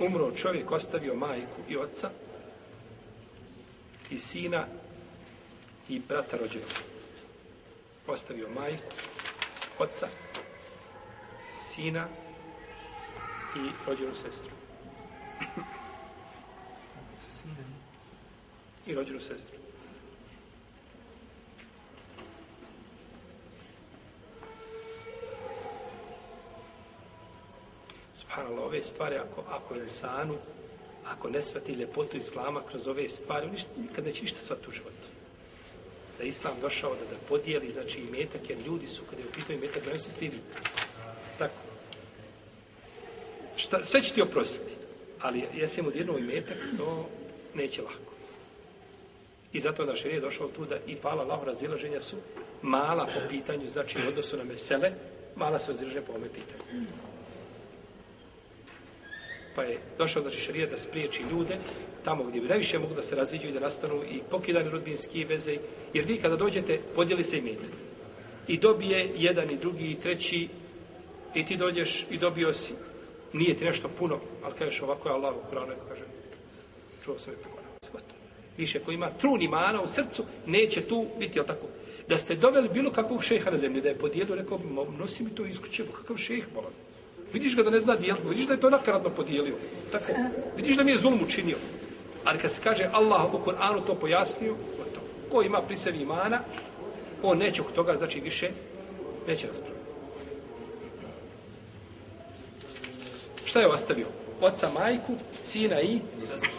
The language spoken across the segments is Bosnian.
umro čovjek, ostavio majku i oca i sina i brata rođenog. Ostavio majku, oca, sina i rođenu sestru. I rođenu sestru. Subhanallah, ove stvari, ako, ako sanu, ako ne shvati ljepotu Islama kroz ove stvari, on ništa, nikad neće ništa shvati u životu. Da je Islam došao da, da podijeli, znači i metak, jer ljudi su, kada je u i metak, da su krivi. Tako. sve će ti oprostiti, ali jesi mu dirnuo i metak, to neće lako. I zato naš je došao tu da i fala Allahu razilaženja su mala po pitanju, znači u odnosu na mesele, mala su razilaženja po ovome pitanju. Pa je došao znači šarija da spriječi ljude tamo gdje bi najviše mogu da se raziđu i da nastanu i pokidani rodbinski veze. Jer vi kada dođete, podijeli se i I dobije jedan i drugi i treći i ti dođeš i dobio si. Nije ti nešto puno, ali kažeš ovako je Allah u Kur'anu, kaže, čuo sam i pokonao. Više ko ima trun imana u srcu, neće tu biti, o tako? Da ste doveli bilo kakvog šeha na zemlju, da je podijelio, rekao nosi mi to iskućevo, kakav šeh bolan. Vidiš ga da ne zna dijeliti, vidiš da je to nakaradno podijelio. Tako. E. Vidiš da mi je zulm učinio. Ali kad se kaže Allah u Kur'anu to pojasnio, to Ko ima pri sebi imana, on neće oko toga, znači više neće raspraviti. Šta je ostavio? Oca, majku, sina i sestru.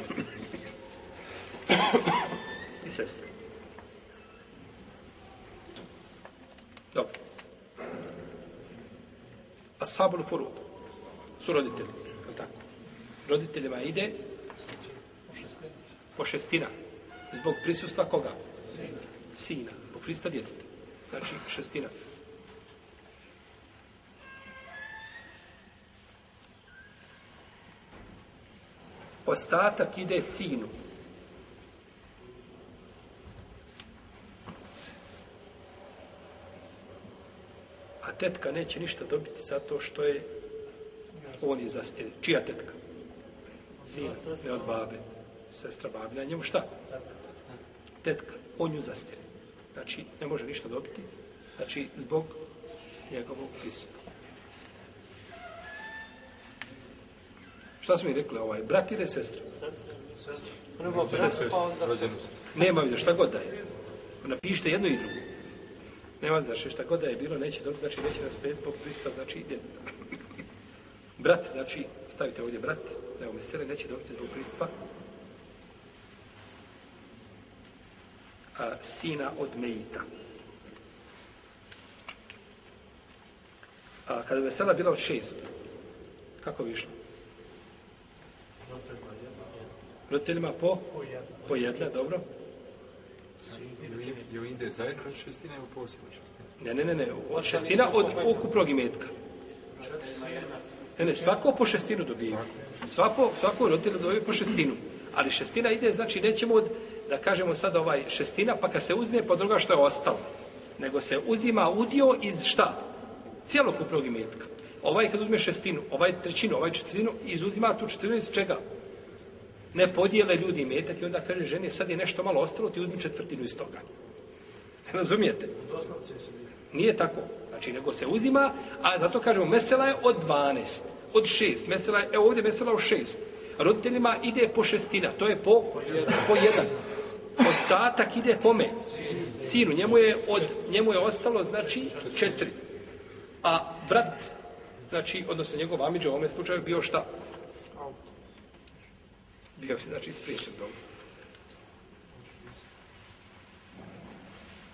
I sestru. Dobro. A sabul furud. Su roditelji. Jel tako? Roditeljima ide po šestina. Zbog prisustva koga? Sina. Zbog prista djeteta. Znači šestina. Ostatak ide sinu. tetka neće ništa dobiti zato što je on je zastijen. Čija tetka? Sina, ne od babe. Sestra na njemu šta? Tetka. On ju zastijen. Znači, ne može ništa dobiti. Znači, zbog njegovog prisustva. Šta su mi rekli ovaj? Brat ili sestra? Sestra. Sestra. pa onda sestra. Nema Sestra. šta god da Napišite jedno i drugu. Nema znači šta god da je bilo, neće dobiti, znači neće zbog prista, znači djeteta. Brat, znači, stavite ovdje brat, evo mesele, neće dobiti zbog pristva a, sina od Mejita. A kada je vesela bila od šest, kako bi išlo? Roditeljima po? Po dobro ide šestina Ne, ne, ne, ne. Od šestina od ukupnog imetka. Ne, ne, svako po šestinu dobije. Svako, svako roditelj dobije po šestinu. Ali šestina ide, znači nećemo od, da kažemo sad ovaj šestina, pa kad se uzme po pa druga što je ostalo. Nego se uzima udio iz šta? Cijelokupnog imetka. Ovaj kad uzme šestinu, ovaj trećinu, ovaj četvrtinu, izuzima tu četvrtinu iz čega? Ne podijele ljudi metak i onda kaže žene, sad je nešto malo ostalo, ti uzmi četvrtinu iz toga. Ne razumijete? Nije tako. Znači, nego se uzima, a zato kažemo, mesela je od 12, od 6. Mesela je, evo ovdje mesela od 6. Roditeljima ide po šestina, to je po, po jedan. Ostatak ide kome? Sinu. Njemu je, od, njemu je ostalo, znači, četiri. A brat, znači, odnosno njegov amiđa u ovome slučaju bio šta? bio bih znači spriječen dobro.